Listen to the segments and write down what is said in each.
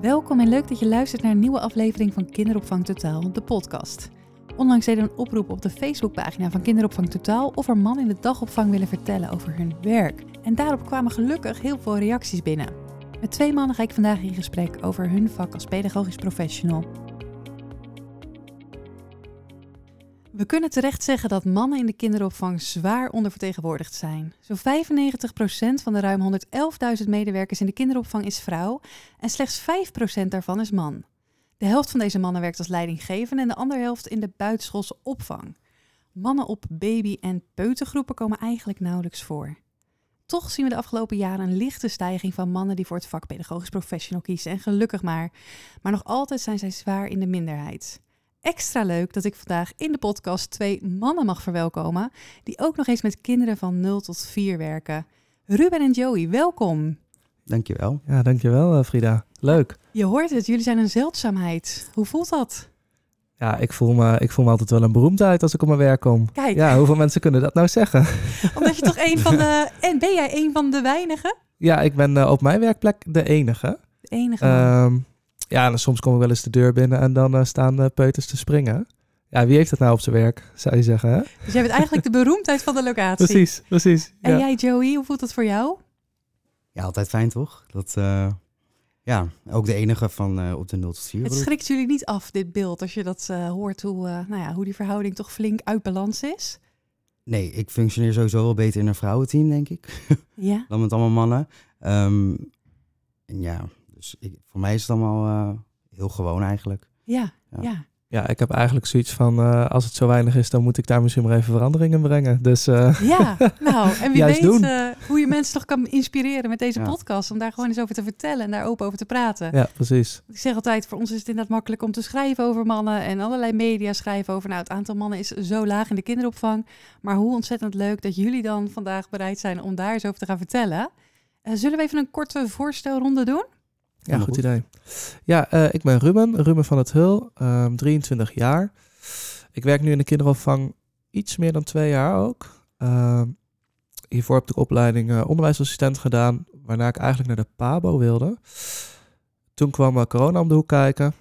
Welkom en leuk dat je luistert naar een nieuwe aflevering van Kinderopvang Totaal, de podcast. Onlangs deden we een oproep op de Facebookpagina van Kinderopvang Totaal of er mannen in de dagopvang willen vertellen over hun werk. En daarop kwamen gelukkig heel veel reacties binnen. Met twee mannen ga ik vandaag in gesprek over hun vak als pedagogisch professional. We kunnen terecht zeggen dat mannen in de kinderopvang zwaar ondervertegenwoordigd zijn. Zo'n 95% van de ruim 111.000 medewerkers in de kinderopvang is vrouw en slechts 5% daarvan is man. De helft van deze mannen werkt als leidinggevende en de andere helft in de buitenschoolse opvang. Mannen op baby- en peutergroepen komen eigenlijk nauwelijks voor. Toch zien we de afgelopen jaren een lichte stijging van mannen die voor het vak pedagogisch professional kiezen. En gelukkig maar. Maar nog altijd zijn zij zwaar in de minderheid. Extra leuk dat ik vandaag in de podcast twee mannen mag verwelkomen. Die ook nog eens met kinderen van 0 tot 4 werken. Ruben en Joey, welkom. Dankjewel. Ja, dankjewel eh, Frida. Leuk. Je hoort het, jullie zijn een zeldzaamheid. Hoe voelt dat? Ja, ik voel, me, ik voel me altijd wel een beroemdheid als ik op mijn werk kom. Kijk, Ja, hoeveel mensen kunnen dat nou zeggen? omdat je toch een van de... En ben jij een van de weinigen? Ja, ik ben eh, op mijn werkplek de enige. De enige man. Ja, en soms kom ik wel eens de deur binnen en dan eh, staan de peuters te springen. Ja, wie heeft dat nou op zijn werk, zou je zeggen, hè? Dus jij bent eigenlijk de beroemdheid van de locatie. Precies, precies. En Ja. jij Joey, hoe voelt dat voor jou? Ja, altijd fijn toch? Dat, eh, ja, ook de enige van eh, op de 0 tot 4 Het schrikt jullie niet af, dit beeld, als je dat eh, hoort, hoe, eh, nou ja, hoe die verhouding toch flink uit balans is? Nee, ik functioneer sowieso wel beter in een vrouwenteam, denk ik, Ja. dan met allemaal mannen. Ehm, en ja, dus ik, voor mij is het allemaal eh, heel gewoon eigenlijk. Ja, Ja. ja. Ja, ik heb eigenlijk zoiets van, eh, als het zo weinig is, dan moet ik daar misschien maar even verandering in brengen. Dus eh, Ja, nou, en wie weet eh, hoe je mensen toch kan inspireren met deze Ja. podcast, om daar gewoon eens over te vertellen en daar open over te praten. ja, precies. Ik zeg altijd, voor ons is het inderdaad makkelijk om te schrijven over mannen en allerlei media schrijven over, nou, het aantal mannen is zo laag in de kinderopvang, maar hoe ontzettend leuk dat jullie dan vandaag bereid zijn om daar eens over te gaan vertellen. Eh, zullen we even een korte voorstelronde doen? Ja, goed goed. idee. Ja, eh, ik ben Ruben, Ruben van het Hul, ehm, 23 jaar. Ik werk nu in de kinderopvang iets meer dan twee jaar ook. Ehm, hiervoor heb ik de opleiding eh, onderwijsassistent gedaan, waarna ik eigenlijk naar de PABO wilde. Toen kwam eh, corona om de hoek kijken.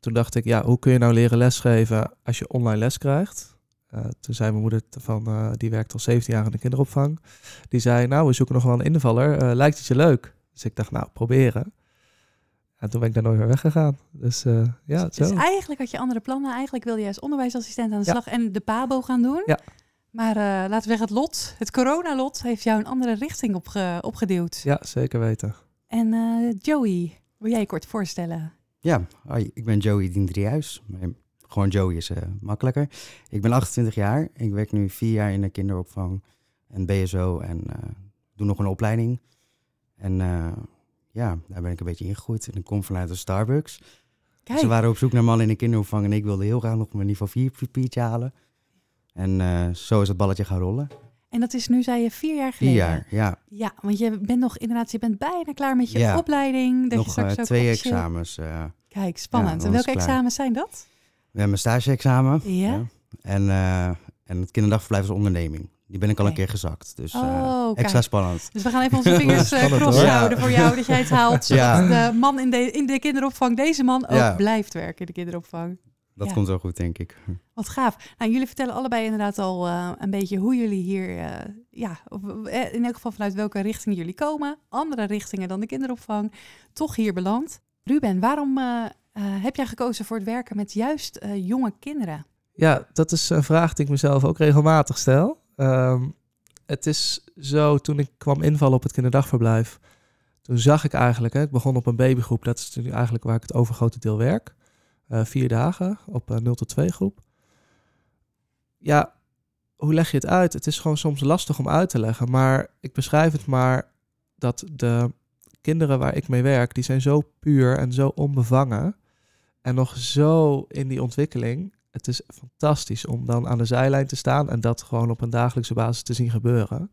Toen dacht ik, ja, hoe kun je nou leren lesgeven als je online les krijgt? Toen zei mijn moeder van, die werkt al 17 jaar in de kinderopvang. Die zei, nou, we zoeken nog wel een invaller. Lijkt het je leuk? Dus ik dacht, nou, proberen. En toen ben ik daar nooit meer weggegaan. Dus eh, ja, Dus zo. eigenlijk had je andere plannen. Eigenlijk wilde je als onderwijsassistent aan de Ja. slag en de PABO gaan doen. Ja. Maar eh, laten we zeggen, het lot, het coronalot, heeft jou een andere richting opge opgeduwd. Ja, zeker weten. En eh, Joey, wil jij je kort voorstellen? Ja, hoi, ik ben Joey Dien Driehuis. Maar Gewoon Joey is eh, makkelijker. Ik ben 28 jaar. Ik werk nu vier jaar in de kinderopvang en BSO en eh, doe nog een opleiding. En eh, ja, daar ben ik een beetje ingegroeid. En ik kom vanuit de Starbucks. Kijk, Ze waren op zoek naar mannen in de kinderopvang en ik wilde heel graag nog mijn niveau 4 papiertje halen. En eh, zo is het balletje gaan rollen. en dat is nu, zei je, vier jaar Vier geleden. jaar, ja. Ja, want je bent nog inderdaad, je bent bijna klaar met je Ja. opleiding. Dat je nog straks eh, ook twee examens. eh. Kijk, spannend. Ja, en welke examens zijn dat? we hebben een stageexamen. Ja. En, en het kinderdagverblijf is onderneming. Die ben ik al een keer gezakt. Dus eh, Oh, kijk. extra spannend. Dus we gaan even onze vingers eh Spannend, cross hoor. houden Ja. voor jou, dat jij het haalt. Zodat Ja. de man in de, in de kinderopvang, deze man, ook Ja. blijft werken in de kinderopvang. Dat Ja. komt wel goed, denk ik. Wat gaaf. Nou, jullie vertellen allebei inderdaad al eh, een beetje hoe jullie hier, eh, ja, of, eh, in elk geval vanuit welke richting jullie komen. Andere richtingen dan de kinderopvang. Toch hier beland. Ruben, waarom eh, eh, heb jij gekozen voor het werken met juist eh, jonge kinderen? Ja, dat is een vraag die ik mezelf ook regelmatig stel. Ehm, het is zo, toen ik kwam invallen op het kinderdagverblijf, toen zag ik eigenlijk, hè, ik begon op een babygroep, dat is nu eigenlijk waar ik het overgrote deel werk. Eh, vier dagen op een 0 tot 2 groep. Ja, hoe leg je het uit? Het is gewoon soms lastig om uit te leggen, maar ik beschrijf het maar dat de kinderen waar ik mee werk, die zijn zo puur en zo onbevangen en nog zo in die ontwikkeling. Het is fantastisch om dan aan de zijlijn te staan en dat gewoon op een dagelijkse basis te zien gebeuren.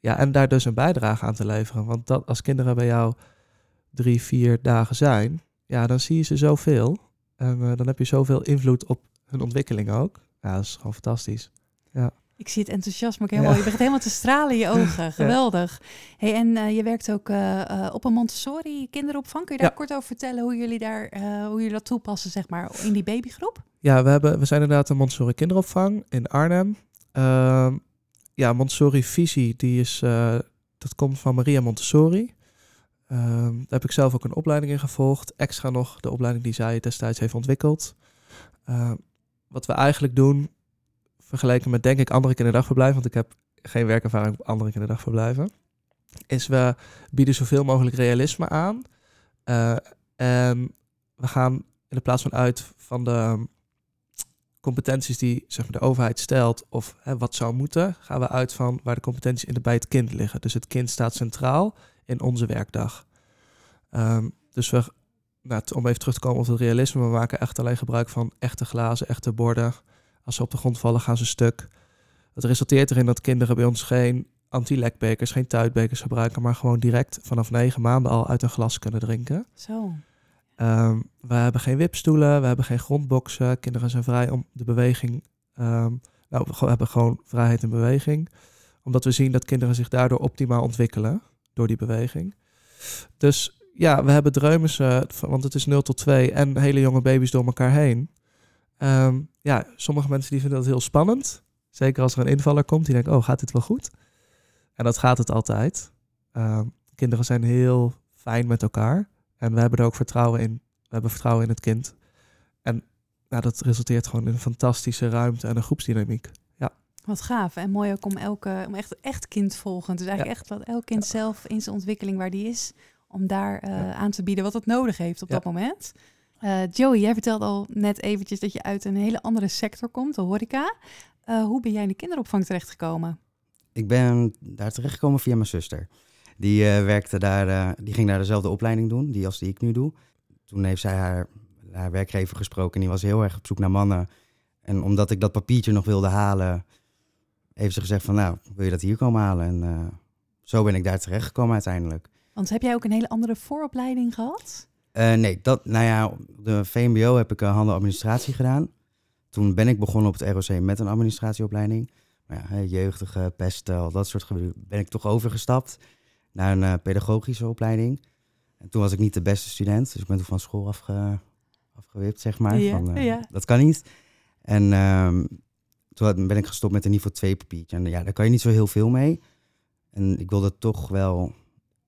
Ja, en daar dus een bijdrage aan te leveren. Want dat, als kinderen bij jou drie, vier dagen zijn, ja, dan zie je ze zoveel. En eh, dan heb je zoveel invloed op hun ontwikkeling ook. Ja, dat is gewoon fantastisch. Ja, Ik zie het enthousiasme ook helemaal. Ja. Je begint helemaal te stralen in je ogen. Geweldig. Hey, en eh, je werkt ook eh, eh, op een Montessori kinderopvang. Kun je daar Ja. kort over vertellen hoe jullie, daar, hoe jullie dat toepassen, zeg maar, in die babygroep? Ja, we, hebben, we zijn inderdaad een Montessori kinderopvang in Arnhem. Ehm, ja, Montessori visie, die is, dat komt van Maria Montessori. Ehm, daar heb ik zelf ook een opleiding in gevolgd. Extra nog de opleiding die zij destijds heeft ontwikkeld. Ehm, wat we eigenlijk doen, vergeleken met denk ik andere kinderdagverblijven, want ik heb geen werkervaring op andere kinderdagverblijven, is we bieden zoveel mogelijk realisme aan. Eh, en we gaan in plaats van uit van de competenties die zeg maar, de overheid stelt of hè, wat zou moeten, gaan we uit van waar de competenties in de, bij het kind liggen. Dus het kind staat centraal in onze werkdag. Ehm, dus we, nou, om even terug te komen op het realisme, we maken echt alleen gebruik van echte glazen, echte borden. Als ze op de grond vallen, gaan ze stuk. Het resulteert erin dat kinderen bij ons geen anti-lekbekers, geen tuitbekers gebruiken, maar gewoon direct vanaf negen maanden al uit een glas kunnen drinken. Zo. Ehm, we hebben geen wipstoelen, we hebben geen grondboksen. Kinderen zijn vrij om de beweging. ehm, nou, we hebben gewoon vrijheid in beweging. Omdat we zien dat kinderen zich daardoor optimaal ontwikkelen door die beweging. Dus ja, we hebben dreumissen, want het is 0 tot 2 en hele jonge baby's door elkaar heen. Ehm, ja, sommige mensen die vinden dat heel spannend. Zeker als er een invaller komt, die denken, oh, gaat dit wel goed? En dat gaat het altijd. Ehm, kinderen zijn heel fijn met elkaar. En we hebben er ook vertrouwen in. We hebben vertrouwen in het kind. En nou, dat resulteert gewoon in een fantastische ruimte en een groepsdynamiek. Wat gaaf. En mooi ook om, elke, om echt, echt kindvolgend. Dus eigenlijk echt wat elk kind zelf in zijn ontwikkeling waar die is, om daar eh, Ja. aan te bieden wat het nodig heeft op Ja. dat moment. Eh, Joey, jij vertelde al net eventjes dat je uit een hele andere sector komt, de horeca. Eh, hoe ben jij in de kinderopvang terechtgekomen? Ik ben daar terechtgekomen via mijn zuster. Die, eh, werkte daar, die ging daar dezelfde opleiding doen, die als die ik nu doe. Toen heeft zij haar, haar werkgever gesproken en die was heel erg op zoek naar mannen. En omdat ik dat papiertje nog wilde halen, heeft ze gezegd van nou, wil je dat hier komen halen? En zo ben ik daar terechtgekomen uiteindelijk. Want heb jij ook een hele andere vooropleiding gehad? Eh, nee, dat, nou ja, op de VMBO heb ik uh, handeladministratie gedaan. Toen ben ik begonnen op het ROC met een administratieopleiding. Maar ja, hè, jeugdige, pesten, al dat soort gebeurde, ben ik toch overgestapt naar een eh, pedagogische opleiding. En toen was ik niet de beste student, dus ik ben toen van school afge, afgewipt, zeg maar. Ja, van, eh, ja. Dat kan niet. En ehm, toen ben ik gestopt met een niveau 2 papiertje. En ja, daar kan je niet zo heel veel mee. En ik wilde toch wel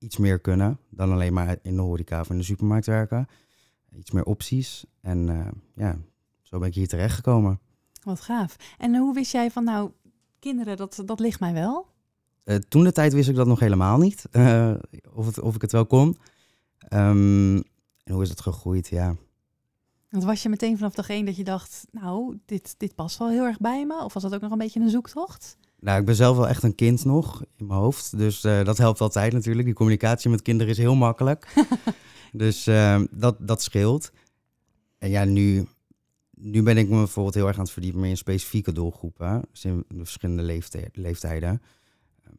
iets meer kunnen dan alleen maar in de horeca of in de supermarkt werken. Iets meer opties. En eh, ja, zo ben ik hier terechtgekomen. Wat gaaf. En hoe wist jij van nou, kinderen, dat, dat ligt mij wel? Eh, toen de tijd wist ik dat nog helemaal niet. eh, of, het, of ik het wel kon. Ehm, en hoe is het gegroeid? Ja. Want was je meteen vanaf dag één dat je dacht, nou, dit, dit past wel heel erg bij me? Of was dat ook nog een beetje een zoektocht? Nou, ik ben zelf wel echt een kind nog in mijn hoofd. Dus eh, dat helpt altijd natuurlijk. Die communicatie met kinderen is heel makkelijk. dus eh, dat, dat scheelt. En ja, nu, nu ben ik me bijvoorbeeld heel erg aan het verdiepen in specifieke doelgroepen. Dus in de verschillende leeftijden.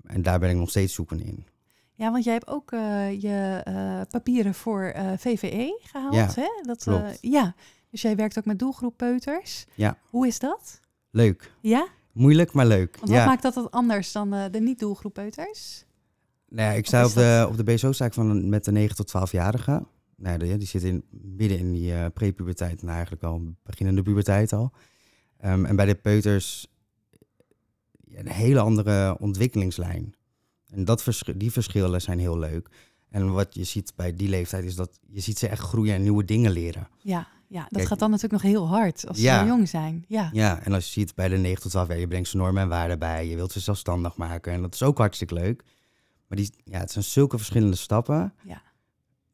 En daar ben ik nog steeds zoekende in. Ja, want jij hebt ook eh, je eh, papieren voor VVE gehaald, Ja, hè? Dat, klopt. ja, dus jij werkt ook met doelgroep peuters. Ja. Hoe is dat? Leuk. Ja? Moeilijk, maar leuk. Want ja. wat maakt dat wat anders dan eh, de niet-doelgroep peuters? Nou ja, ik sta op de, dat- op de BSO sta ik van met de 9 tot 12-jarigen. Nou, die, die zitten in, midden in die eh prepuberteit, nou eigenlijk al beginnende puberteit al. Ehm, en bij de peuters een hele andere ontwikkelingslijn. En dat vers- die verschillen zijn heel leuk. En wat je ziet bij die leeftijd is dat je ziet ze echt groeien en nieuwe dingen leren. Ja, ja dat Kijk, gaat dan natuurlijk nog heel hard als ze Ja. jong zijn. Ja. Ja, en als je ziet bij de 9 tot 12, ja, je brengt ze normen en waarden bij. Je wilt ze zelfstandig maken en dat is ook hartstikke leuk. Maar die, ja, het zijn zulke verschillende stappen. Ja.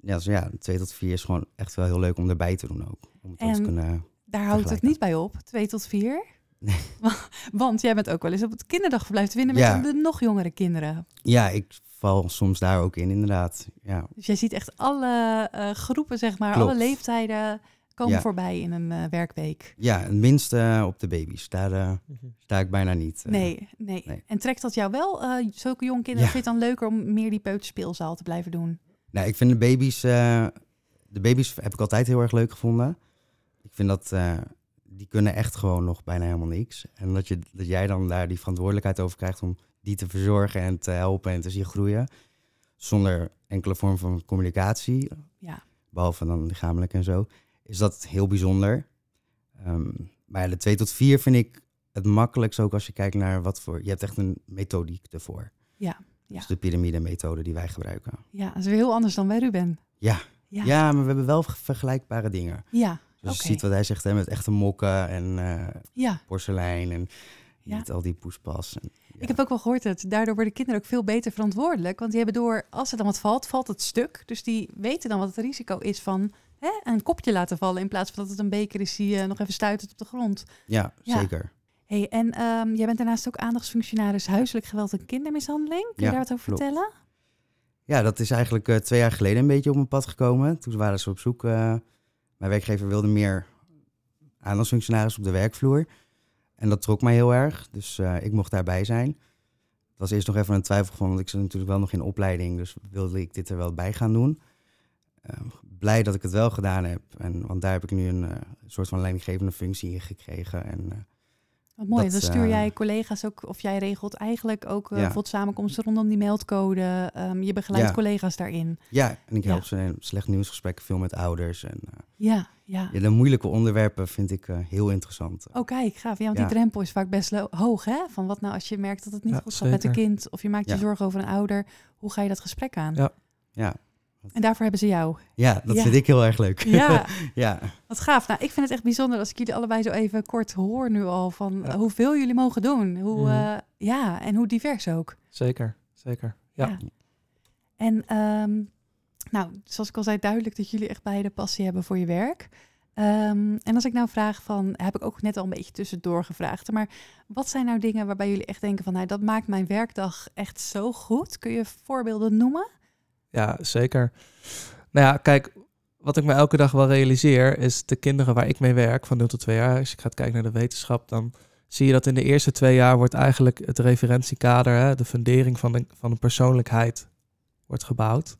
Ja, dus ja, 2 tot 4 is gewoon echt wel heel leuk om erbij te doen ook. Om het te En- kunnen... Daar houdt het niet bij op, twee tot vier. Nee. Want jij bent ook wel eens op het kinderdagverblijf te vinden met Ja. de nog jongere kinderen. Ja, ik val soms daar ook in, inderdaad. Ja, Dus jij ziet echt alle eh, groepen, zeg maar, Klopt. alle leeftijden komen Ja. voorbij in een eh, werkweek. ja het minste eh, op de baby's. Daar eh, sta ik bijna niet. Nee, nee, nee. En trekt dat jou wel, eh, zulke jonge kinderen, Ja. vind je het dan leuker om meer die peuterspeelzaal te blijven doen? Nou, ik vind de baby's... eh, de baby's heb ik altijd heel erg leuk gevonden. Ik vind dat... eh, die kunnen echt gewoon nog bijna helemaal niks. En dat, je, dat jij dan daar die verantwoordelijkheid over krijgt om die te verzorgen en te helpen en te zien groeien. Zonder enkele vorm van communicatie, Ja. behalve dan lichamelijk en zo, is dat heel bijzonder. Ehm, maar ja, de 2 tot 4 vind ik het makkelijkst ook als je kijkt naar wat voor... Je hebt echt een methodiek ervoor. Ja, ja. Dus de piramide-methode die wij gebruiken. Ja, dat is weer heel anders dan bij Ruben. Ja. Ja. Ja, maar we hebben wel vergelijkbare dingen. Ja, Dus je ziet wat hij zegt, hè, met echte mokken en eh, ja. porselein en Ja. niet al die poespas. En, ja. Ik heb ook wel gehoord dat daardoor worden kinderen ook veel beter verantwoordelijk. Want die hebben door, als er dan wat valt, valt het stuk. Dus die weten dan wat het risico is van hè, een kopje laten vallen. In plaats van dat het een beker is die eh, nog even stuitert op de grond. ja, Ja. zeker. Hey, en ehm, jij bent daarnaast ook aandachtsfunctionaris huiselijk geweld en kindermishandeling. Kun je Ja, daar wat over klopt. vertellen? Ja, dat is eigenlijk eh, twee jaar geleden een beetje op mijn pad gekomen. Toen waren ze op zoek. eh, mijn werkgever wilde meer aandachtsfunctionaris op de werkvloer. En dat trok mij heel erg. Dus ik mocht daarbij zijn. Het was eerst nog even een twijfel van, want ik zat natuurlijk wel nog in opleiding. Dus wilde ik dit er wel bij gaan doen. Eh, blij dat ik het wel gedaan heb. En, want daar heb ik nu een eh, soort van leidinggevende functie in gekregen. En eh, Wat mooi. Dat, dan stuur eh, jij collega's ook, of jij regelt eigenlijk ook Ja. samenkomsten rondom die meldcode. Ehm, je begeleidt Ja. collega's daarin. ja, en ik Ja. help ze in slecht nieuwsgesprekken veel met ouders. En eh, Ja, ja. ja, de moeilijke onderwerpen vind ik eh, heel interessant. Oh, kijk, gaaf. Ja, want Ja. die drempel is vaak best hoog, hè? Van wat nou als je merkt dat het niet Ja, goed gaat met een kind... of je maakt je Ja. zorgen over een ouder. Hoe ga je dat gesprek aan? Ja. Ja, En daarvoor hebben ze jou. ja dat Ja. vind ik heel erg leuk. Ja, ja. wat gaaf. Nou, ik vind het echt bijzonder als ik jullie allebei zo even kort hoor nu al... van Ja. hoeveel jullie mogen doen. Hoe, Mhm. eh, ja, en hoe divers ook. Zeker, zeker. Ja. En ehm, nou, zoals ik al zei, duidelijk dat jullie echt beide passie hebben voor je werk. Ehm, en als ik nou vraag van, heb ik ook net al een beetje tussendoor gevraagd, maar wat zijn nou dingen waarbij jullie echt denken van, nou, dat maakt mijn werkdag echt zo goed? Kun je voorbeelden noemen? Ja, zeker. Nou ja, kijk, wat ik me elke dag wel realiseer is de kinderen waar ik mee werk, van 0 tot 2 jaar, als je gaat kijken naar de wetenschap, dan zie je dat in de eerste twee jaar wordt eigenlijk het referentiekader, hè, de fundering van, de, van een persoonlijkheid, wordt gebouwd.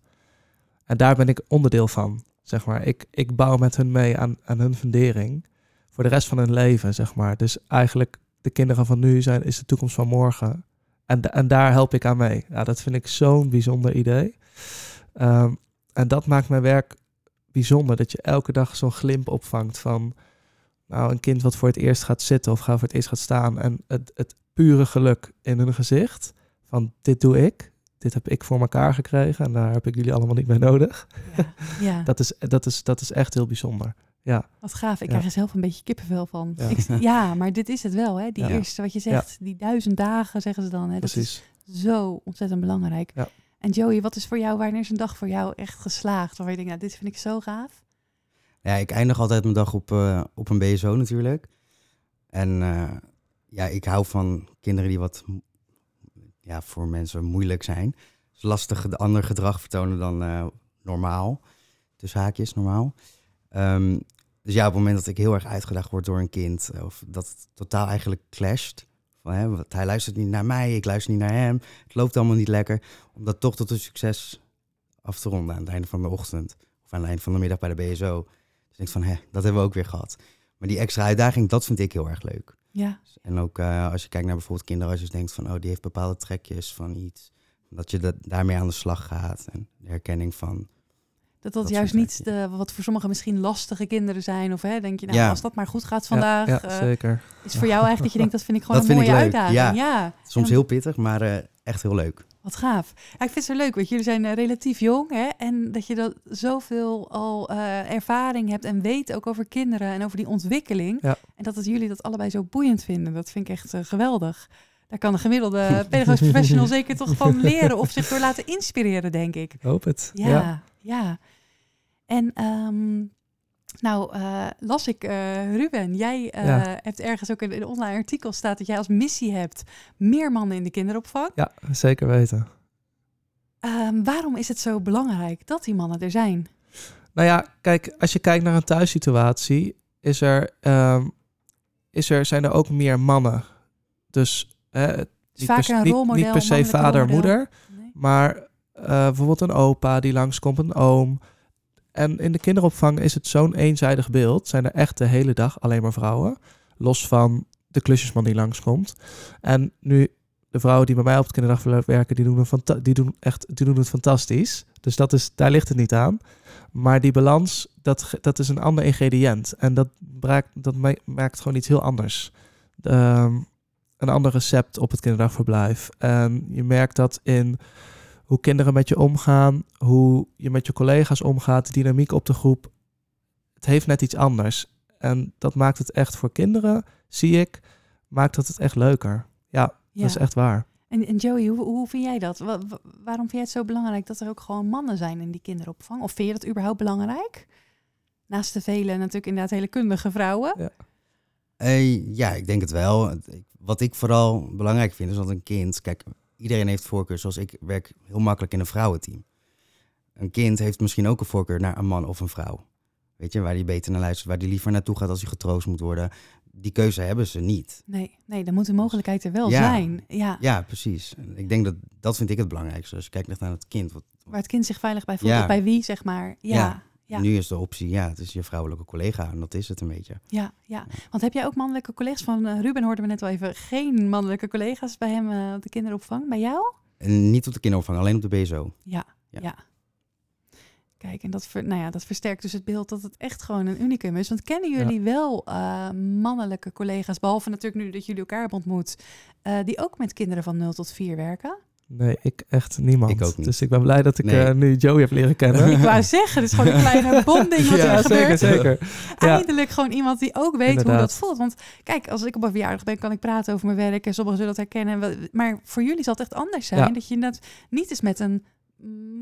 En daar ben ik onderdeel van, zeg maar. Ik, ik bouw met hun mee aan, aan hun fundering voor de rest van hun leven, zeg maar. Dus eigenlijk de kinderen van nu zijn, is de toekomst van morgen. En, en daar help ik aan mee. Ja, dat vind ik zo'n bijzonder idee. Ehm, en dat maakt mijn werk bijzonder. Dat je elke dag zo'n glimp opvangt van... Nou, een kind wat voor het eerst gaat zitten of gaat voor het eerst gaat staan. En het, het pure geluk in hun gezicht. Van dit doe ik. Dit heb ik voor elkaar gekregen. En daar heb ik jullie allemaal niet mee nodig. Ja, ja. Dat is, dat is, dat is echt heel bijzonder. Ja, wat gaaf. Ik Ja. krijg er zelf een beetje kippenvel van. Ja. Ik- ja, maar dit is het wel, hè? Die eerste, wat je zegt, die duizend dagen, zeggen ze dan. Hè? Dat is zo ontzettend belangrijk. En Joey, wat is voor jou, wanneer is een dag voor jou echt geslaagd? Waar je denkt, nou, dit vind ik zo gaaf. Ja, ik eindig altijd mijn dag op, eh, op een BSO natuurlijk. En eh, ja, ik hou van kinderen die wat ja, voor mensen moeilijk zijn. Dus lastig de ander gedrag vertonen dan eh, normaal. Dus haakjes normaal. Ehm, dus ja, op het moment dat ik heel erg uitgedaagd word door een kind, of dat het totaal eigenlijk clasht. Van, hè, want hij luistert niet naar mij, ik luister niet naar hem. Het loopt allemaal niet lekker. Om dat toch tot een succes af te ronden aan het einde van de ochtend. Of aan het einde van de middag bij de BSO. Dus ik denk van, hè, dat hebben we ook weer gehad. Maar die extra uitdaging, dat vind ik heel erg leuk. Ja, En ook eh, als je kijkt naar bijvoorbeeld kinderen, als je denkt van, oh, die heeft bepaalde trekjes van iets. Dat je dat, daarmee aan de slag gaat. En de herkenning van, dat dat Dat juist niet de, wat voor sommigen misschien lastige kinderen zijn. Of hè, denk je, nou, Ja. als dat maar goed gaat vandaag, Ja, ja eh, zeker. is voor jou eigenlijk dat je denkt, dat vind ik gewoon Dat een mooie uitdaging. ja. Soms heel pittig, maar eh, echt heel leuk. Wat gaaf. Ik vind het zo leuk, want jullie zijn eh, relatief jong. Hè? En dat je dat zoveel al ervaring hebt en weet ook over kinderen en over die ontwikkeling. En dat het jullie dat allebei zo boeiend vinden. Dat vind ik echt geweldig. Daar kan een gemiddelde pedagogisch professional zeker toch van leren of zich door laten inspireren, denk ik. Ik hoop het. Ja, ja. En ehm, nou, eh, las ik, eh, Ruben, jij eh, Ja. hebt ergens ook in een online artikel staat dat jij als missie hebt meer mannen in de kinderopvang. Ja, zeker weten. Ehm, waarom is het zo belangrijk dat die mannen er zijn? Nou ja, kijk, als je kijkt naar een thuissituatie, is er, ehm, is er, zijn er ook meer mannen. Dus hè, niet, vaker per, een niet- rolmodel, niet per se vader, rolmodel. moeder, Nee? maar eh, bijvoorbeeld een opa die langskomt, een oom. En in de kinderopvang is het zo'n eenzijdig beeld. Zijn er echt de hele dag alleen maar vrouwen. Los van de klusjesman die langskomt. En nu, de vrouwen die bij mij op het kinderdagverblijf werken, die doen, fanta- die doen, echt, die doen het fantastisch. Dus dat is, daar ligt het niet aan. Maar die balans, dat, dat is een ander ingrediënt. En dat, braakt, dat ma- maakt gewoon iets heel anders. Ehm, een ander recept op het kinderdagverblijf. En je merkt dat in hoe kinderen met je omgaan, hoe je met je collega's omgaat, de dynamiek op de groep. Het heeft net iets anders. En dat maakt het echt voor kinderen, zie ik, maakt dat het echt leuker. Ja, Ja. dat is echt waar. En, en Joey, hoe, hoe vind jij dat? Wa- wa- waarom vind jij het zo belangrijk dat er ook gewoon mannen zijn in die kinderopvang? Of vind je dat überhaupt belangrijk? Naast de vele natuurlijk inderdaad hele kundige vrouwen. Eh, ja, ik denk het wel. Wat ik vooral belangrijk vind is dat een kind... Kijk, iedereen heeft voorkeur. Zoals ik werk heel makkelijk in een vrouwenteam. Een kind heeft misschien ook een voorkeur naar een man of een vrouw. Weet je, waar die beter naar luistert, waar die liever naartoe gaat als hij getroost moet worden. Die keuze hebben ze niet. Nee, nee, dan moet de mogelijkheid er wel Ja. zijn. Ja, Ja, precies. En Ik denk dat dat vind ik het belangrijkste. Als je kijkt echt naar het kind. Wat, waar het kind zich veilig bij voelt. Ja. Bij wie, zeg maar. Ja, ja, ja. Nu is de optie, ja, het is je vrouwelijke collega. En dat is het een beetje. ja, Want heb jij ook mannelijke collega's? Van eh, Ruben hoorden we net al even. Geen mannelijke collega's bij hem eh, op de kinderopvang. Bij jou? En niet op de kinderopvang, alleen op de BSO. Ja, ja. Ja. Kijk, en dat, ver, nou ja, dat versterkt dus het beeld dat het echt gewoon een unicum is. Want kennen jullie wel eh, mannelijke collega's, behalve natuurlijk nu dat jullie elkaar hebben ontmoet, die ook met kinderen van 0 tot 4 werken? Nee, ik echt niemand. Ik ook niet. Dus ik ben blij dat ik Nee. eh, nu Joey heb leren kennen. Ik wou zeggen, het is gewoon een kleine bonding wat ja, er zeker, gebeurt. zeker. Ja. Eindelijk gewoon iemand die ook weet hoe dat voelt. Want kijk, als ik op een verjaardag ben, kan ik praten over mijn werk. En sommigen zullen dat herkennen. Maar voor jullie zal het echt anders zijn. Ja. Dat je net niet eens met een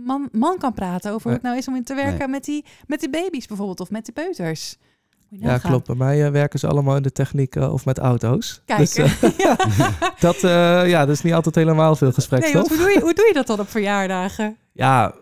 man, man kan praten over hoe het nou is om in te werken Nee. met, die, met die baby's bijvoorbeeld. Of met die peuters. Ja, nagaan. klopt. Bij mij eh, werken ze allemaal in de techniek eh, of met auto's. Kijk, Dus, eh, ja. dat, ja, dat is niet altijd helemaal veel nee, gesprekstof. want hoe, doe je, hoe doe je dat dan op verjaardagen? Ja,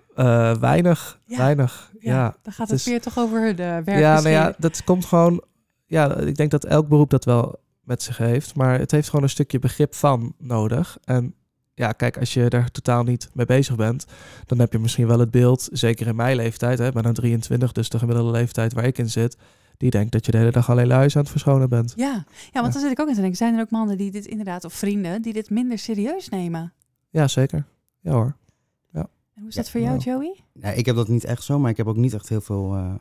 weinig. Ja. Weinig. Ja, dan gaat het het is- weer toch over de werk. ja, nou ja, dat komt gewoon. Ja, ik denk dat elk beroep dat wel met zich heeft. Maar het heeft gewoon een stukje begrip van nodig. En ja, kijk, als je er totaal niet mee bezig bent, dan heb je misschien wel het beeld, zeker in mijn leeftijd, hè, ben nou 23, dus de gemiddelde leeftijd waar ik in zit, die denkt dat je de hele dag alleen luis aan het verschonen bent. Ja. ja, want Ja. dan zit ik ook aan te denken. Zijn er ook mannen die dit inderdaad, of vrienden, die dit minder serieus nemen? Ja, zeker. Ja hoor. En hoe is Ja, dat voor jou, nou. Joey? Ja, ik heb dat niet echt zo, maar ik heb ook niet echt heel veel eh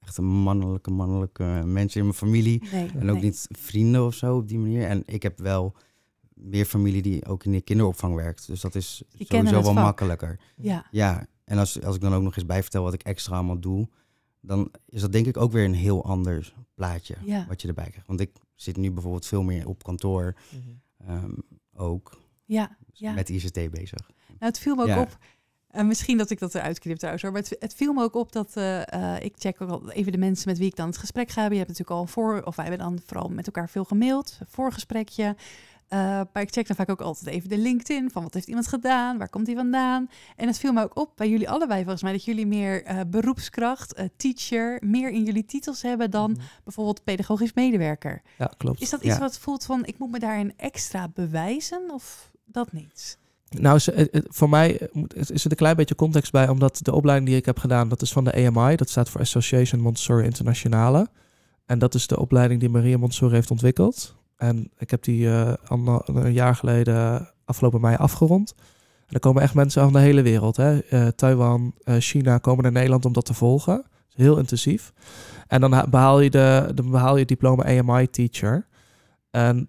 echte mannelijke, mannelijke mensen in mijn familie. Nee. En ook nee. niet vrienden of zo op die manier. En ik heb wel meer familie die ook in de kinderopvang werkt. Dus dat is Die sowieso wel vak. makkelijker. Ja, Ja, en als, als ik dan ook nog eens bijvertel wat ik extra allemaal doe, dan is dat denk ik ook weer een heel ander plaatje Ja. wat je erbij krijgt. Want ik zit nu bijvoorbeeld veel meer op kantoor ehm, ook ja, ja. met ICT bezig. Nou, het viel me ook Ja. op. En misschien dat ik dat eruit knip trouwens hoor. Maar het, het viel me ook op dat eh, eh, ik check ook al even de mensen met wie ik dan het gesprek ga hebben. Je hebt natuurlijk al voor, of wij hebben dan vooral met elkaar veel gemaild, voorgesprekje. Eh, maar ik check dan vaak ook altijd even de LinkedIn van wat heeft iemand gedaan, waar komt die vandaan. En het viel me ook op bij jullie allebei volgens mij dat jullie meer eh, beroepskracht, eh, teacher, meer in jullie titels hebben dan Mhm. bijvoorbeeld pedagogisch medewerker. Ja, klopt. Is dat iets Ja. wat voelt van ik moet me daarin extra bewijzen of dat niet? Nou, voor mij moet- er een klein beetje context bij, omdat de opleiding die ik heb gedaan, dat is van de AMI, dat staat voor Association Montessori Internationale. En dat is de opleiding die Maria Montessori heeft ontwikkeld. En ik heb die eh, ander- een jaar geleden, afgelopen mei, afgerond. En er komen echt mensen van de hele wereld. Hè? Eh, Taiwan, eh, China komen naar Nederland om dat te volgen. Heel intensief. En dan ha- behaal je, de, dan behaal je het diploma AMI teacher. En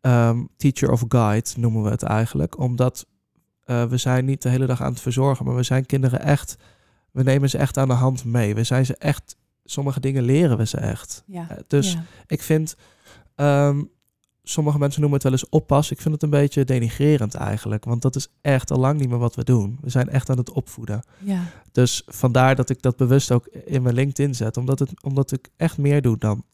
ehm, teacher of guide noemen we het eigenlijk. Omdat we zijn niet de hele dag aan het verzorgen, maar we zijn kinderen echt, we nemen ze echt aan de hand mee. We zijn ze echt, sommige dingen leren we ze echt. Ja. Dus ja. ik vind, ehm, sommige mensen noemen het wel eens oppas. Ik vind het een beetje denigrerend eigenlijk, want dat is echt al lang niet meer wat we doen. We zijn echt aan het opvoeden. ja. Dus vandaar dat ik dat bewust ook in mijn LinkedIn zet, omdat, het, omdat ik echt meer doe dan,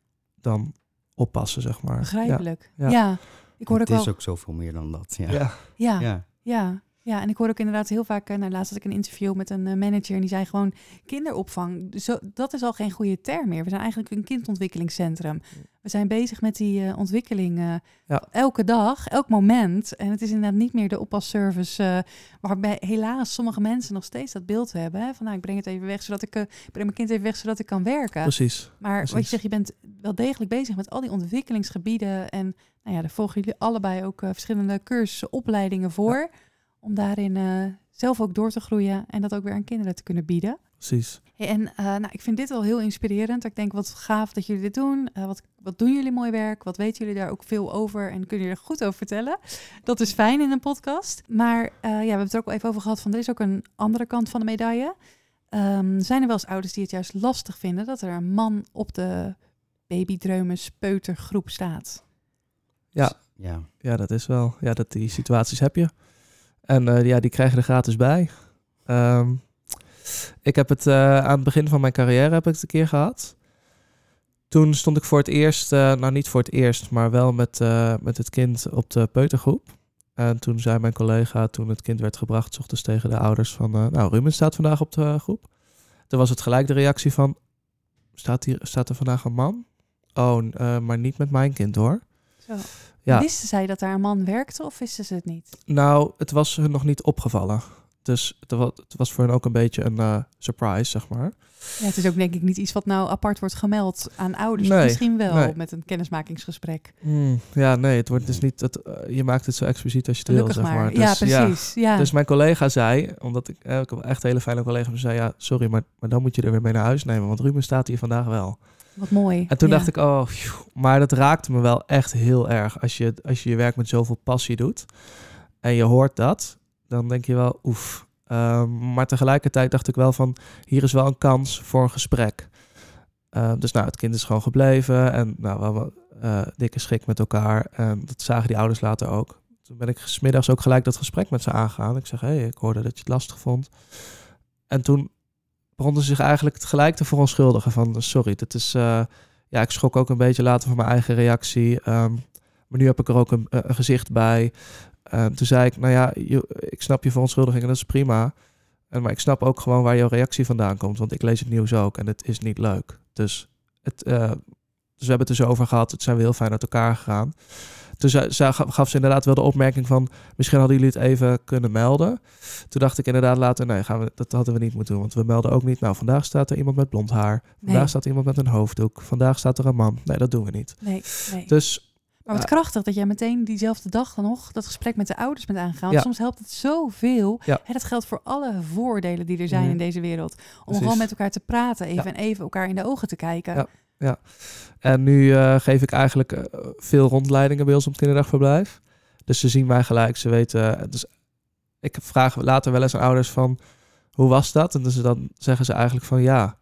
dan oppassen, zeg maar. Begrijpelijk. Ja. Ja. Ik hoor ook het is wel. ook zoveel meer dan dat. Ja. Ja. Ja, ja. Ja. en ik hoor ook inderdaad heel vaak, uh, nou, laatst had ik een interview met een uh, manager en die zei gewoon kinderopvang, zo, dat is al geen goede term meer. We zijn eigenlijk een kindontwikkelingscentrum. We zijn bezig met die uh, ontwikkeling ja. elke dag, elk moment. En het is inderdaad niet meer de oppasservice waarbij helaas sommige mensen nog steeds dat beeld hebben. Hè? Van nou, ik breng het even weg zodat ik, ik breng mijn kind even weg zodat ik kan werken. Precies. Maar precies. wat je zegt, je bent wel degelijk bezig met al die ontwikkelingsgebieden en nou ja, daar volgen jullie allebei ook verschillende cursussen, opleidingen voor. Ja om daarin uh, zelf ook door te groeien en dat ook weer aan kinderen te kunnen bieden. Precies. Hey, en uh, nou, ik vind dit wel heel inspirerend. Ik denk, wat gaaf dat jullie dit doen. Uh, wat, wat doen jullie mooi werk? Wat weten jullie daar ook veel over? En kunnen jullie er goed over vertellen? Dat is fijn in een podcast. Maar ja, we hebben het er ook wel even over gehad van, er is ook een andere kant van de medaille. Um, zijn er wel eens ouders die het juist lastig vinden dat er een man op de babydreumes peutergroep staat? Ja. Ja. ja, dat is wel. Ja, dat, die situaties heb je. En uh, ja, die krijgen er gratis bij. Um, ik heb het uh, aan het begin van mijn carrière heb ik het een keer gehad. Toen stond ik voor het eerst, uh, nou niet voor het eerst, maar wel met, met het kind op de peutergroep. En toen zei mijn collega, toen het kind werd gebracht, s ochtends tegen de ouders van, nou Ruben staat vandaag op de groep. Toen was het gelijk de reactie van, staat, hier, staat er vandaag een man? Oh, maar niet met mijn kind hoor. Zo. Ja. Wisten zij dat daar een man werkte of wisten ze het niet? Nou, het was hun nog niet opgevallen. Dus het was, voor hen ook een beetje een uh, surprise, zeg maar. Ja, het is ook denk ik niet iets wat nou apart wordt gemeld aan ouders. Nee, misschien wel nee. met een kennismakingsgesprek. Mm, ja, nee, het wordt dus niet. Het, uh, je maakt het zo expliciet als je het wil, zeg maar. maar. Dus, ja, precies. Ja. ja. Dus mijn collega zei, omdat ik, eh, ik heb echt hele fijne collega's, die zei ja, sorry, maar, maar dan moet je er weer mee naar huis nemen, want Ruben staat hier vandaag wel. Wat mooi. En toen ja. dacht ik, oh, phew, maar dat raakte me wel echt heel erg. Als je, als je je werk met zoveel passie doet en je hoort dat, dan denk je wel, oef. Um, maar tegelijkertijd dacht ik wel van, hier is wel een kans voor een gesprek. Uh, dus nou, het kind is gewoon gebleven en nou, we hebben uh, dikke schik met elkaar. En dat zagen die ouders later ook. Toen ben ik smiddags ook gelijk dat gesprek met ze aangegaan. Ik zeg, hé, hey, ik hoorde dat je het lastig vond. En toen begonnen ze zich eigenlijk gelijk te verontschuldigen van sorry, dit is, uh, ja, ik schrok ook een beetje later van mijn eigen reactie. Um, maar nu heb ik er ook een, een gezicht bij. Uh, toen zei ik, nou ja, je, ik snap je verontschuldiging en dat is prima. En, maar ik snap ook gewoon waar jouw reactie vandaan komt, want ik lees het nieuws ook en het is niet leuk. Dus, het, uh, dus we hebben het zo over gehad, het zijn we heel fijn uit elkaar gegaan. Toen ze, gaf ze inderdaad wel de opmerking van... misschien hadden jullie het even kunnen melden. Toen dacht ik inderdaad later... nee, gaan we, dat hadden we niet moeten doen. Want we melden ook niet... nou, vandaag staat er iemand met blond haar. Vandaag Nee. staat er iemand met een hoofddoek. Vandaag staat er een man. Nee, dat doen we niet. Nee, nee. Dus Maar wat krachtig dat jij meteen diezelfde dag dan nog dat gesprek met de ouders bent aangegaan. Ja. Soms helpt het zoveel. Ja. Hè, dat geldt voor alle vooroordelen die er zijn Mhm. in deze wereld. Om Precies. gewoon met elkaar te praten even en even elkaar in de ogen te kijken. Ja. En nu eh, geef ik eigenlijk eh, veel rondleidingen bij ons op het kinderdagverblijf. Dus ze zien mij gelijk, ze weten. Dus ik vraag later wel eens aan ouders van hoe was dat? En dus dan zeggen ze eigenlijk van ja.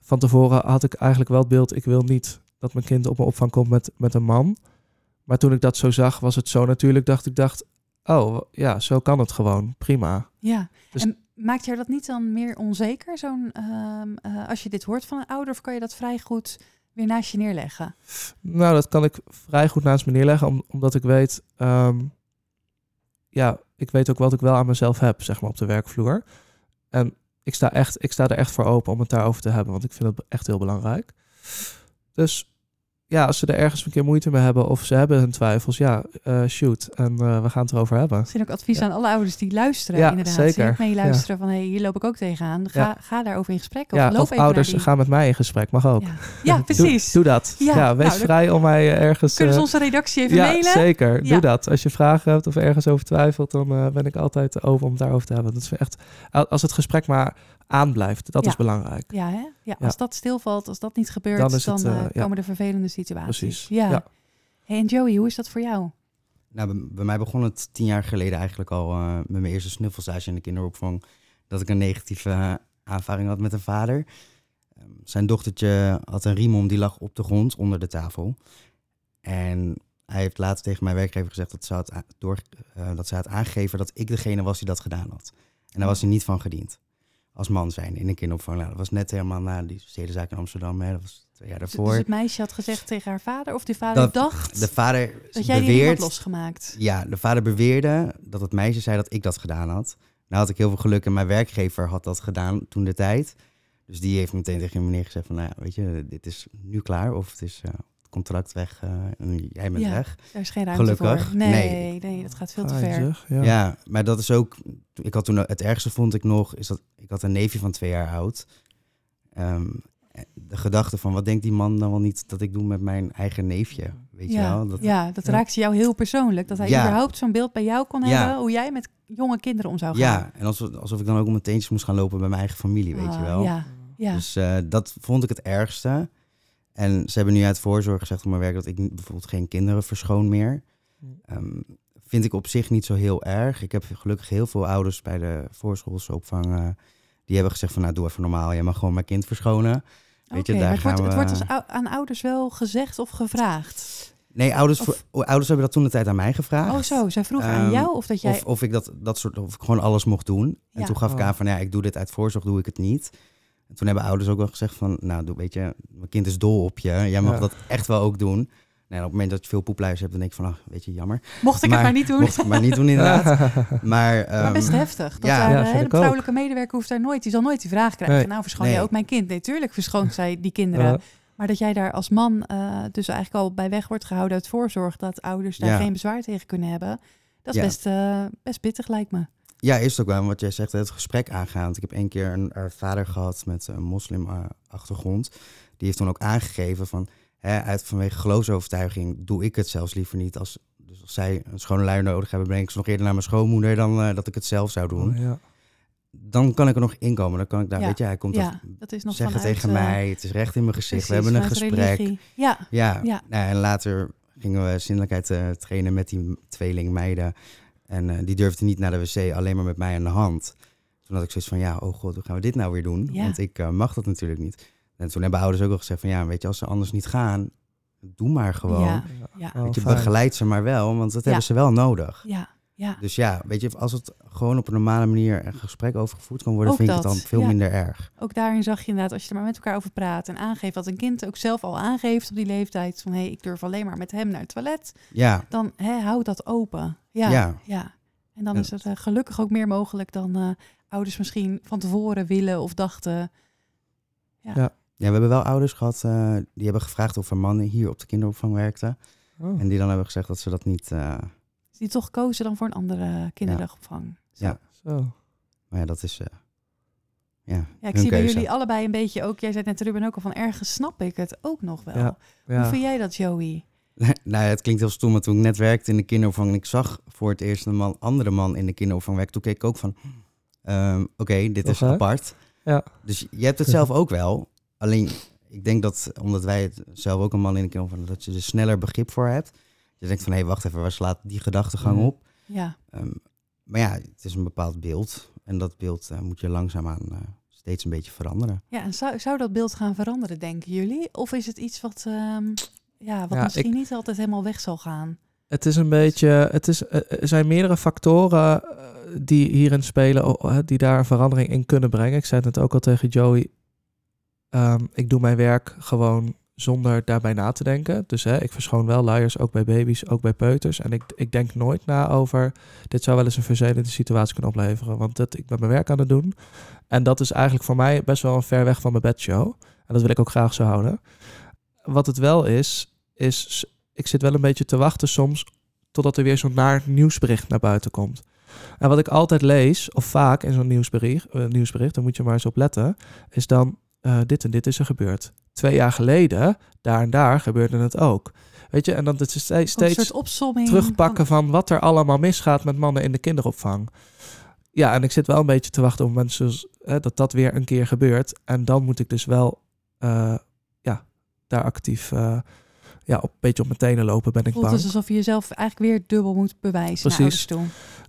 Van tevoren had ik eigenlijk wel het beeld, ik wil niet dat mijn kind op een opvang komt met, met een man. Maar toen ik dat zo zag, was het zo natuurlijk dacht ik dacht, oh ja, zo kan het gewoon, prima. Ja. Dus- En maakt jou dat niet dan meer onzeker, zo'n, ehm, eh, als je dit hoort van een ouder, of kan je dat vrij goed weer naast je neerleggen? Nou, dat kan ik vrij goed naast me neerleggen, om, omdat ik weet, ehm, ja, ik weet ook wat ik wel aan mezelf heb, zeg maar, op de werkvloer. En ik sta, echt, ik sta er echt voor open om het daarover te hebben, want ik vind het echt heel belangrijk. Dus ja, als ze er ergens een keer moeite mee hebben of ze hebben hun twijfels, ja, eh, shoot. En eh, we gaan het erover hebben. Misschien ook advies Ja. aan alle ouders die luisteren, Ja, inderdaad. zeker. Mee luisteren van, hey, hier loop ik ook tegenaan. Ga, ga daarover in gesprek. Of ja, loop of even ouders die... gaan met mij in gesprek, mag ook. Ja, precies. Doe, doe dat. Ja, wees nou, vrij om mij eh, ergens... Kunnen ze onze redactie even ja, mailen? zeker. Doe dat. Als je vragen hebt of ergens over twijfelt, dan ben ik altijd open om het daarover te hebben. Dat is echt, als het gesprek maar aanblijft, dat Ja. is belangrijk. Ja, hè? Ja, Ja. als dat stilvalt, als dat niet gebeurt, Dan dan, is het, eh, eh, ja. komen er vervelende situaties. Precies. Ja. Ja. Hey, en Joey, hoe is dat voor jou? Nou, bij, mij begon het tien jaar geleden eigenlijk al eh, met mijn eerste snuffelstage in de kinderopvang. Dat ik een negatieve eh, aanvaring had met een vader. Ehm, zijn dochtertje had een riem om, die lag op de grond onder de tafel. En hij heeft later tegen mijn werkgever gezegd dat ze had, door, eh, dat ze had aangegeven dat ik degene was die dat gedaan had. En daar was hij niet van gediend. Als man zijn in een kinderopvang. Nou, dat was net helemaal na die stedenzaak in Amsterdam. Hè. Dat was twee jaar Dus, daarvoor. dus het meisje had gezegd tegen haar vader, of die vader Dat- dacht de vader dat jij die had beweert... losgemaakt. Ja, de vader beweerde dat het meisje zei dat ik dat gedaan had. Nou had ik heel veel geluk en mijn werkgever had dat gedaan toen de tijd. Dus die heeft meteen tegen meneer gezegd van, nou ja, weet je, dit is nu klaar. Of het is eh, contract weg eh, en jij bent Ja. weg. Daar is geen ruimte Gelukkig. voor. Nee, Nee. nee, dat gaat veel te ver. zeg, Ja. Ja. maar dat is ook, ik had toen, het ergste vond ik nog, is dat ik had een neefje van twee jaar oud. Ehm, de gedachte van, wat denkt die man dan wel niet dat ik doe met mijn eigen neefje? Weet je ja, wel? Dat, ja, dat Ja. raakte jou heel persoonlijk. Dat hij Ja. überhaupt zo'n beeld bij jou kon Ja. hebben, hoe jij met jonge kinderen om zou gaan. ja, en alsof, alsof ik dan ook om mijn teentjes moest gaan lopen bij mijn eigen familie, weet je Ah, wel? Ja, ja. Dus eh, dat vond ik het ergste. En ze hebben nu uit voorzorg gezegd op mijn werk dat ik bijvoorbeeld geen kinderen verschoon meer. Ehm, vind ik op zich niet zo heel erg. Ik heb gelukkig heel veel ouders bij de voorschoolse opvang die hebben gezegd van nou doe even normaal, jij mag gewoon mijn kind verschonen. Weet je, daar maar het wordt, gaan het we- wordt als ou- aan ouders wel gezegd of gevraagd. Nee, ouders, Of- ouders hebben dat toen de tijd aan mij gevraagd. Oh zo, zij vroegen aan Ehm, jou of dat jij... Of, of ik dat, dat soort, of ik gewoon alles mocht doen. En toen gaf ik Oh. aan van ja, ik doe dit uit voorzorg, doe ik het niet. En toen hebben ouders ook wel gezegd van, nou, doe, weet je, mijn kind is dol op je. Jij mag Ja. dat echt wel ook doen. Nee, en op het moment dat je veel poepluis hebt, dan denk ik van, ach, weet je, jammer. Mocht ik maar- het maar niet doen. Mocht ik maar niet doen inderdaad. Maar, maar best ehm, heftig. Dat ja. daar, Ja, eh, de ook. vrouwelijke medewerker hoeft daar nooit... Die zal nooit die vraag krijgen. Nee. Nou, verschoon Nee. jij ook mijn kind? Nee, tuurlijk verschoont zij die kinderen. Maar dat jij daar als man eh, dus eigenlijk al bij weg wordt gehouden uit voorzorg... dat ouders daar Ja. geen bezwaar tegen kunnen hebben... dat is Ja. best, eh, best pittig, lijkt me. Ja, is het ook wel. Wat jij zegt, het gesprek aangaand. Ik heb één keer een eh, vader gehad met een moslim-achtergrond. Die heeft toen ook aangegeven van... Hè, uit vanwege geloofsovertuiging doe ik het zelfs liever niet. Als, dus als zij een schone luier nodig hebben... breng ik ze nog eerder naar mijn schoonmoeder... dan eh, dat ik het zelf zou doen. Oh, ja. Dan kan ik er nog inkomen. Dan kan ik daar, Ja. weet je, hij komt Ja, dat dat is nog zeggen vanuit, tegen eh, mij. Het is recht in mijn gezicht. precies, we hebben een gesprek. religie. Ja, Ja, Ja. Nou, en later gingen we zindelijkheid eh, trainen met die tweelingmeiden. En eh, die durfden niet naar de wc, alleen maar met mij aan de hand. Toen had ik zoiets van, ja, oh god, hoe gaan we dit nou weer doen? Ja. Want ik eh, mag dat natuurlijk niet. En toen hebben ouders ook al gezegd van, ja, weet je, als ze anders niet gaan, doe maar gewoon. Ja. ja, Oh, Weet je, begeleid ze maar wel, want dat Ja. hebben ze wel nodig. ja, ja. Dus ja, weet je, als het gewoon op een normale manier een gesprek over gevoerd kan worden, Ook vind ik het dat, dan veel ja. minder erg. Ook daarin zag je inderdaad, als je er maar met elkaar over praat en aangeeft, wat een kind ook zelf al aangeeft op die leeftijd, van hé, hey, ik durf alleen maar met hem naar het toilet, Ja, dan hè, houd dat open. Ja, ja. Ja. En dan Ja. is het eh, gelukkig ook meer mogelijk dan eh, ouders misschien van tevoren willen of dachten. ja, we hebben wel ouders gehad eh, die hebben gevraagd of er mannen hier op de kinderopvang werkten. Oh. En die dan hebben gezegd dat ze dat niet... Die toch kozen dan voor een andere kinderdagopvang. Zo. Ja. Zo. Maar ja, dat is. eh, ja, Ja, ik zie bij jullie allebei een beetje ook, jij zei net Ruben ook al van ergens snap ik het ook nog wel. Ja. Hoe vind jij dat, Joey? nou, ja, het klinkt heel stom, maar toen ik net werkte in de kinderopvang en ik zag voor het eerst een man, andere man in de kinderopvang werken, toen keek ik ook van, ehm, oké, dit is hè? apart. Ja. Dus je hebt het zelf ook wel. Alleen, ik denk dat, omdat wij het zelf ook een man in de kinderopvang, dat je er sneller begrip voor hebt. Je denkt van, hé, wacht even, waar slaat die gedachtegang Mhm. op? Ja, Ehm, maar ja, het is een bepaald beeld. En dat beeld eh, moet je langzaamaan eh steeds een beetje veranderen. ja en zou, zou dat beeld gaan veranderen, denken jullie? Of is het iets wat, ehm, ja, wat Ja, misschien ik- niet altijd helemaal weg zal gaan? Het is een beetje, het is, eh, er zijn meerdere factoren die hierin spelen, die daar een verandering in kunnen brengen. Ik zei het net ook al tegen Joey. Ehm, ik doe mijn werk gewoon zonder daarbij na te denken. Dus hè, ik verschoon wel luiers, ook bij baby's, ook bij peuters. En ik, ik denk nooit na over, dit zou wel eens een vervelende situatie kunnen opleveren. Want dat, ik ben mijn werk aan het doen. En dat is eigenlijk voor mij best wel een ver weg van mijn bedshow. En dat wil ik ook graag zo houden. Wat het wel is, is ik zit wel een beetje te wachten soms totdat er weer zo'n naar nieuwsbericht naar buiten komt. En wat ik altijd lees, of vaak in zo'n nieuwsbericht, eh, nieuwsbericht, daar moet je maar eens op letten, is dan eh, dit en dit is er gebeurd. Twee jaar geleden, daar en daar, gebeurde het ook. Weet je, en dan is het steeds, steeds terugpakken van wat er allemaal misgaat met mannen in de kinderopvang. Ja, en ik zit wel een beetje te wachten op mensen eh, dat dat weer een keer gebeurt. En dan moet ik dus wel, eh, ja, daar actief, eh, ja, op, een beetje op mijn tenen lopen, ben ik voelt bang. dus alsof je jezelf eigenlijk weer dubbel moet bewijzen naar Precies.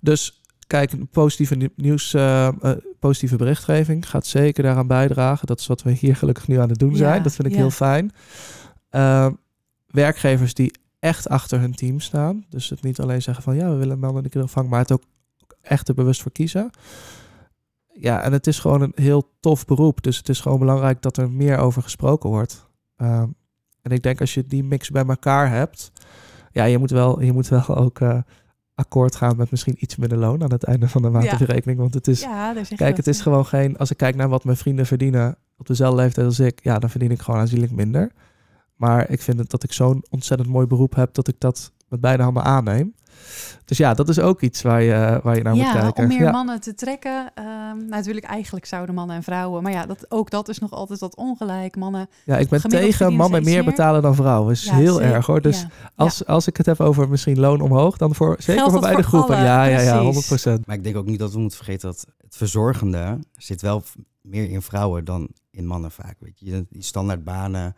Dus kijk, een positieve nie- nieuws, eh, eh, positieve berichtgeving gaat zeker daaraan bijdragen. Dat is wat we hier gelukkig nu aan het doen Ja, zijn. Dat vind ik ja. heel fijn. Eh, werkgevers die echt achter hun team staan. Dus het niet alleen zeggen van ja, we willen mannen in de kinderopvang, maar het ook echt er bewust voor kiezen. Ja, en het is gewoon een heel tof beroep. Dus het is gewoon belangrijk dat er meer over gesproken wordt. Ehm, en ik denk als je die mix bij elkaar hebt, ja, je moet wel, je moet wel ook eh, akkoord gaan met misschien iets minder loon aan het einde van de maand Ja. op je rekening. Want het is, ja, kijk, het is gewoon geen, als ik kijk naar wat mijn vrienden verdienen op dezelfde leeftijd als ik, ja, dan verdien ik gewoon aanzienlijk minder. Maar ik vind het dat ik zo'n ontzettend mooi beroep heb dat ik dat met beide handen aanneem. Dus ja, dat is ook iets waar je, waar je naar moet ja, kijken. om meer ja. mannen te trekken. Ehm, nou, natuurlijk, eigenlijk zouden mannen en vrouwen. Maar ja, dat, ook dat is nog altijd wat ongelijk. Mannen. ja, ik ben tegen mannen meer meer. betalen dan vrouwen. is Ja, heel zeker, erg hoor. Dus ja. als, als ik het heb over misschien loon omhoog, dan voor zeker Geldt voor dat beide voor groepen. alle, ja, ja, ja, precies. 100%. Maar ik denk ook niet dat we moeten vergeten dat het verzorgende zit wel meer in vrouwen dan in mannen vaak. Weet je, die standaardbanen,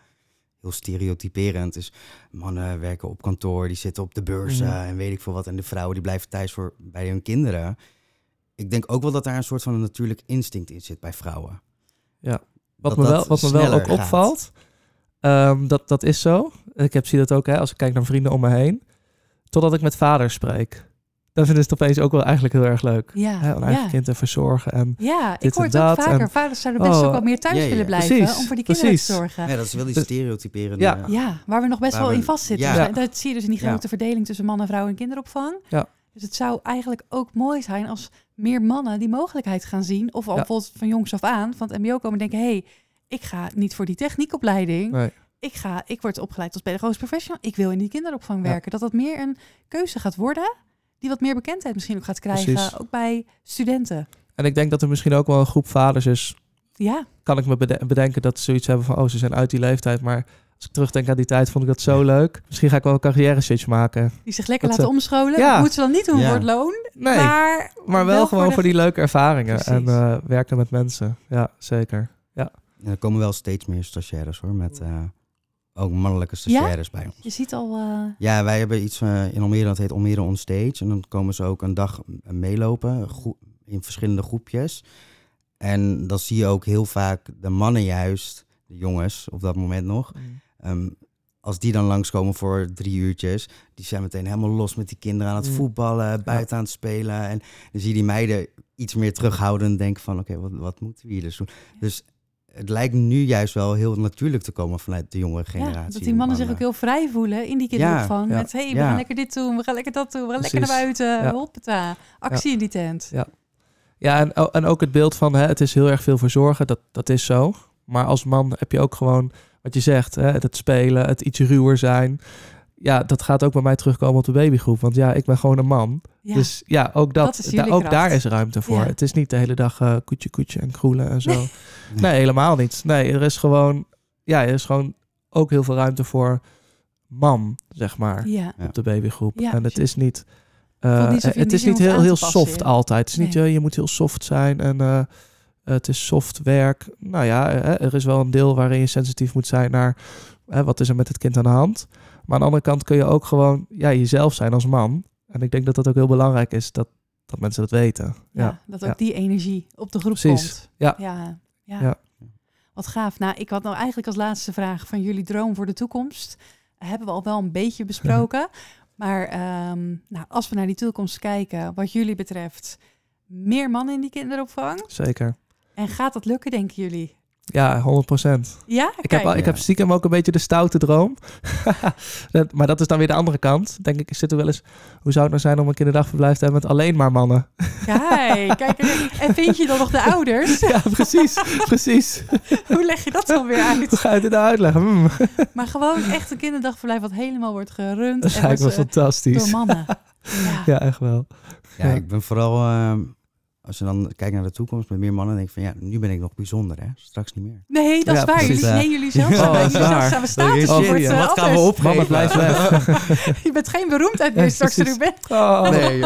heel stereotyperend. Dus mannen werken op kantoor, die zitten op de beurzen Mhm. en weet ik veel wat. En de vrouwen die blijven thuis voor, bij hun kinderen. Ik denk ook wel dat daar een soort van een natuurlijk instinct in zit bij vrouwen. Wat Dat me wel, wat me wel ook gaat. opvalt, ehm, dat, dat is zo. Ik heb, zie dat ook hè, als ik kijk naar vrienden om me heen. Totdat ik met vaders spreek. Dan vinden ze het opeens ook wel eigenlijk heel erg leuk. Ja, Hè, eigen ja. kind te verzorgen. En Ja, ik dit hoor en het ook dat vaker. en- Vaders zouden best Oh, ook wel meer thuis willen blijven Precies, om voor die kinderen precies. te zorgen. Ja, dat is wel die Dus- stereotyperende... Ja. Ja, waar we nog best Waar wel we- in vastzitten. Ja. Dus Dat zie je dus in die Ja. grote verdeling tussen mannen, vrouwen en kinderopvang. Ja. Dus het zou eigenlijk ook mooi zijn als meer mannen die mogelijkheid gaan zien. Of al Ja. bijvoorbeeld van jongs af aan, van het mbo komen en denken... hé, hey, ik ga niet voor die techniekopleiding. nee, Ik, ga, ik word opgeleid als pedagogisch professional. Ik wil in die kinderopvang Ja. werken. Dat dat meer een keuze gaat worden... die wat meer bekendheid misschien ook gaat krijgen. Precies. Ook bij studenten. en ik denk dat er misschien ook wel een groep vaders is. Ja, Kan ik me bede- bedenken dat ze zoiets hebben van... oh, ze zijn uit die leeftijd. Maar als ik terugdenk aan die tijd, vond ik dat zo leuk. Misschien ga ik wel een carrière switch maken. die zich lekker Dat laten ze- omscholen. Ja. Dat moeten ze dan niet doen Ja. voor het loon. Nee, maar, Maar, wel, gewoon de- voor die leuke ervaringen. Precies. En eh, werken met mensen. Ja, zeker. En er komen wel steeds meer stagiaires hoor, met eh, ook mannelijke stagiaires bij ons. Je ziet al... eh, Ja, wij hebben iets eh, in Almere, dat heet Almere On Stage. En dan komen ze ook een dag meelopen in verschillende groepjes. En dan zie je ook heel vaak de mannen juist, de jongens op dat moment nog. ehm, als die dan langskomen voor drie uurtjes, die zijn meteen helemaal los met die kinderen aan het Mm. voetballen, buiten aan het spelen. En dan zie je die meiden iets meer terughouden denken van, oké, wat, wat moeten we hier dus doen? Dus het lijkt nu juist wel heel natuurlijk te komen vanuit de jongere generatie. Ja, dat die mannen zich ook heel vrij voelen in die kinderopvang. Ja, Met, hé, hey, we ja. gaan lekker dit doen, we gaan lekker dat doen, we gaan lekker naar buiten. Ja. Hoppata, actie in die tent. Ja, en, o- en ook het beeld van hè, het is heel erg veel verzorgen, dat, dat is zo. Maar als man heb je ook gewoon wat je zegt, hè, het spelen, het iets ruwer zijn. Ja, dat gaat ook bij mij terugkomen op de babygroep. Want ja, ik ben gewoon een man. Ja. Dus ja, ook, dat, da- ook kracht. daar is ruimte voor. Ja. Het is niet de hele dag eh koetje koetje en kroelen en zo. Nee. helemaal niet. Nee, er is gewoon, ja, er is gewoon ook heel veel ruimte voor man, zeg maar, ja. Op de babygroep. Ja, en het is niet, eh, niet het is niet heel, heel soft altijd. Het is niet, eh, je moet heel soft zijn en eh, het is soft werk. Nou ja, er is wel een deel waarin je sensitief moet zijn naar wat is er met het kind aan de hand. Maar aan de andere kant kun je ook gewoon ja, jezelf zijn als man. En ik denk dat dat ook heel belangrijk is dat, dat mensen dat weten. Ja, Ja. dat ook ja. die energie op de groep Precies. komt. Ja. Ja, ja. Ja. Wat gaaf. Nou, ik had nou eigenlijk als laatste vraag van jullie droom voor de toekomst. Hebben we al wel een beetje besproken. maar ehm, nou, als we naar die toekomst kijken, wat jullie betreft, meer mannen in die kinderopvang. Zeker. En gaat dat lukken, denken jullie? Ja, 100 procent. Ja, Ik heb, ik heb stiekem ook een beetje de stoute droom. Dat- maar dat is dan weer de andere kant. Denk ik, ik zit er wel eens... Hoe zou het nou zijn om een kinderdagverblijf te hebben met alleen maar mannen? Kijk, kijk. En vind je dan nog de ouders? Ja, precies. precies. Hoe leg je dat dan weer Hoe uit? ga je dit nou uitleggen? Hmm, Maar gewoon echt een kinderdagverblijf wat helemaal wordt gerund. dat is en eigenlijk wel eh, fantastisch. door mannen. Ja. Ja, echt wel. Ja, Ja. ik ben vooral, ehm, als je dan kijkt naar de toekomst met meer mannen, denk ik van ja, nu ben ik nog bijzonder hè, straks niet meer. Nee, dat is waar. precies. Jullie, nee, jullie zelf Oh, jullie is zelf waar. staan we status. Oh, wordt, eh, wat gaan we opgeven? Mannen, blijf weg. Je bent geen beroemdheid meer straks er u bent. Oh. Nee,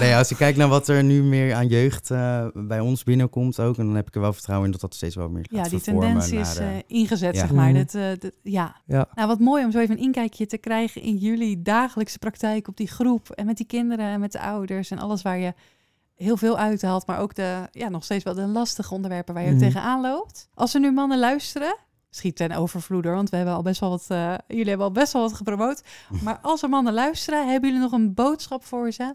nee, als je kijkt naar wat er nu meer aan jeugd eh, bij ons binnenkomt ook, en dan heb ik er wel vertrouwen in dat dat steeds wel meer gaat Ja, die tendentie is eh, eh, ingezet, ja. zeg maar. Mhm. Dat, eh, dat- ja. Ja. Nou, wat mooi om zo even een inkijkje te krijgen in jullie dagelijkse praktijk op die groep. En met die kinderen en met de ouders en alles waar je heel veel uithaalt. Maar ook de, ja, nog steeds wel de lastige onderwerpen waar je ook Mhm. tegenaan loopt. Als er nu mannen luisteren, schiet ten overvloeder, want we hebben al best wel wat, eh, jullie hebben al best wel wat gepromoot. Maar als er mannen luisteren, hebben jullie nog een boodschap voor ze?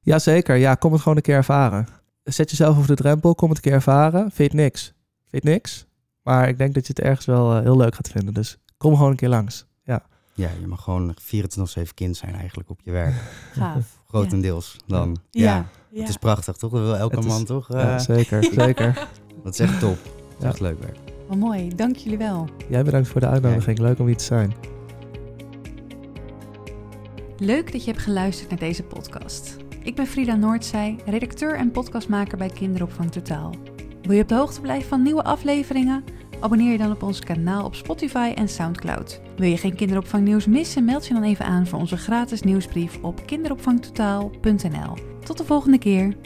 Jazeker, ja, kom het gewoon een keer ervaren. Zet jezelf over de drempel, kom het een keer ervaren. Vind je het niks? Vind je het niks? Maar ik denk dat je het ergens wel eh, heel leuk gaat vinden. Dus kom gewoon een keer langs. Ja, Ja, je mag gewoon 24-7 kind zijn eigenlijk op je werk. Gaaf. Grotendeels dan. Ja. Ja, Ja. het is prachtig toch? Dat wil elke Het is- man toch? ja Eh, zeker, zeker. dat is echt top. Dat is Ja. echt leuk werk. Mooi, dank jullie wel. Jij bedankt voor de uitnodiging. Leuk om hier te zijn. Leuk dat je hebt geluisterd naar deze podcast. Ik ben Frida Noordzij, redacteur en podcastmaker bij Kinderopvang Totaal. Wil je op de hoogte blijven van nieuwe afleveringen? Abonneer je dan op ons kanaal op Spotify en Soundcloud. Wil je geen kinderopvangnieuws missen? Meld je dan even aan voor onze gratis nieuwsbrief op kinderopvangtotaal.nl. Tot de volgende keer.